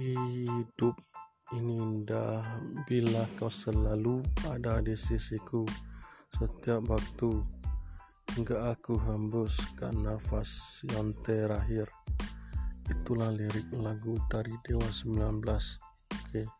Hidup ini indah bila kau selalu ada di sisiku setiap waktu hingga aku hembuskan nafas yang terakhir. Itulah lirik lagu dari Dewa 19. Oke. Okay.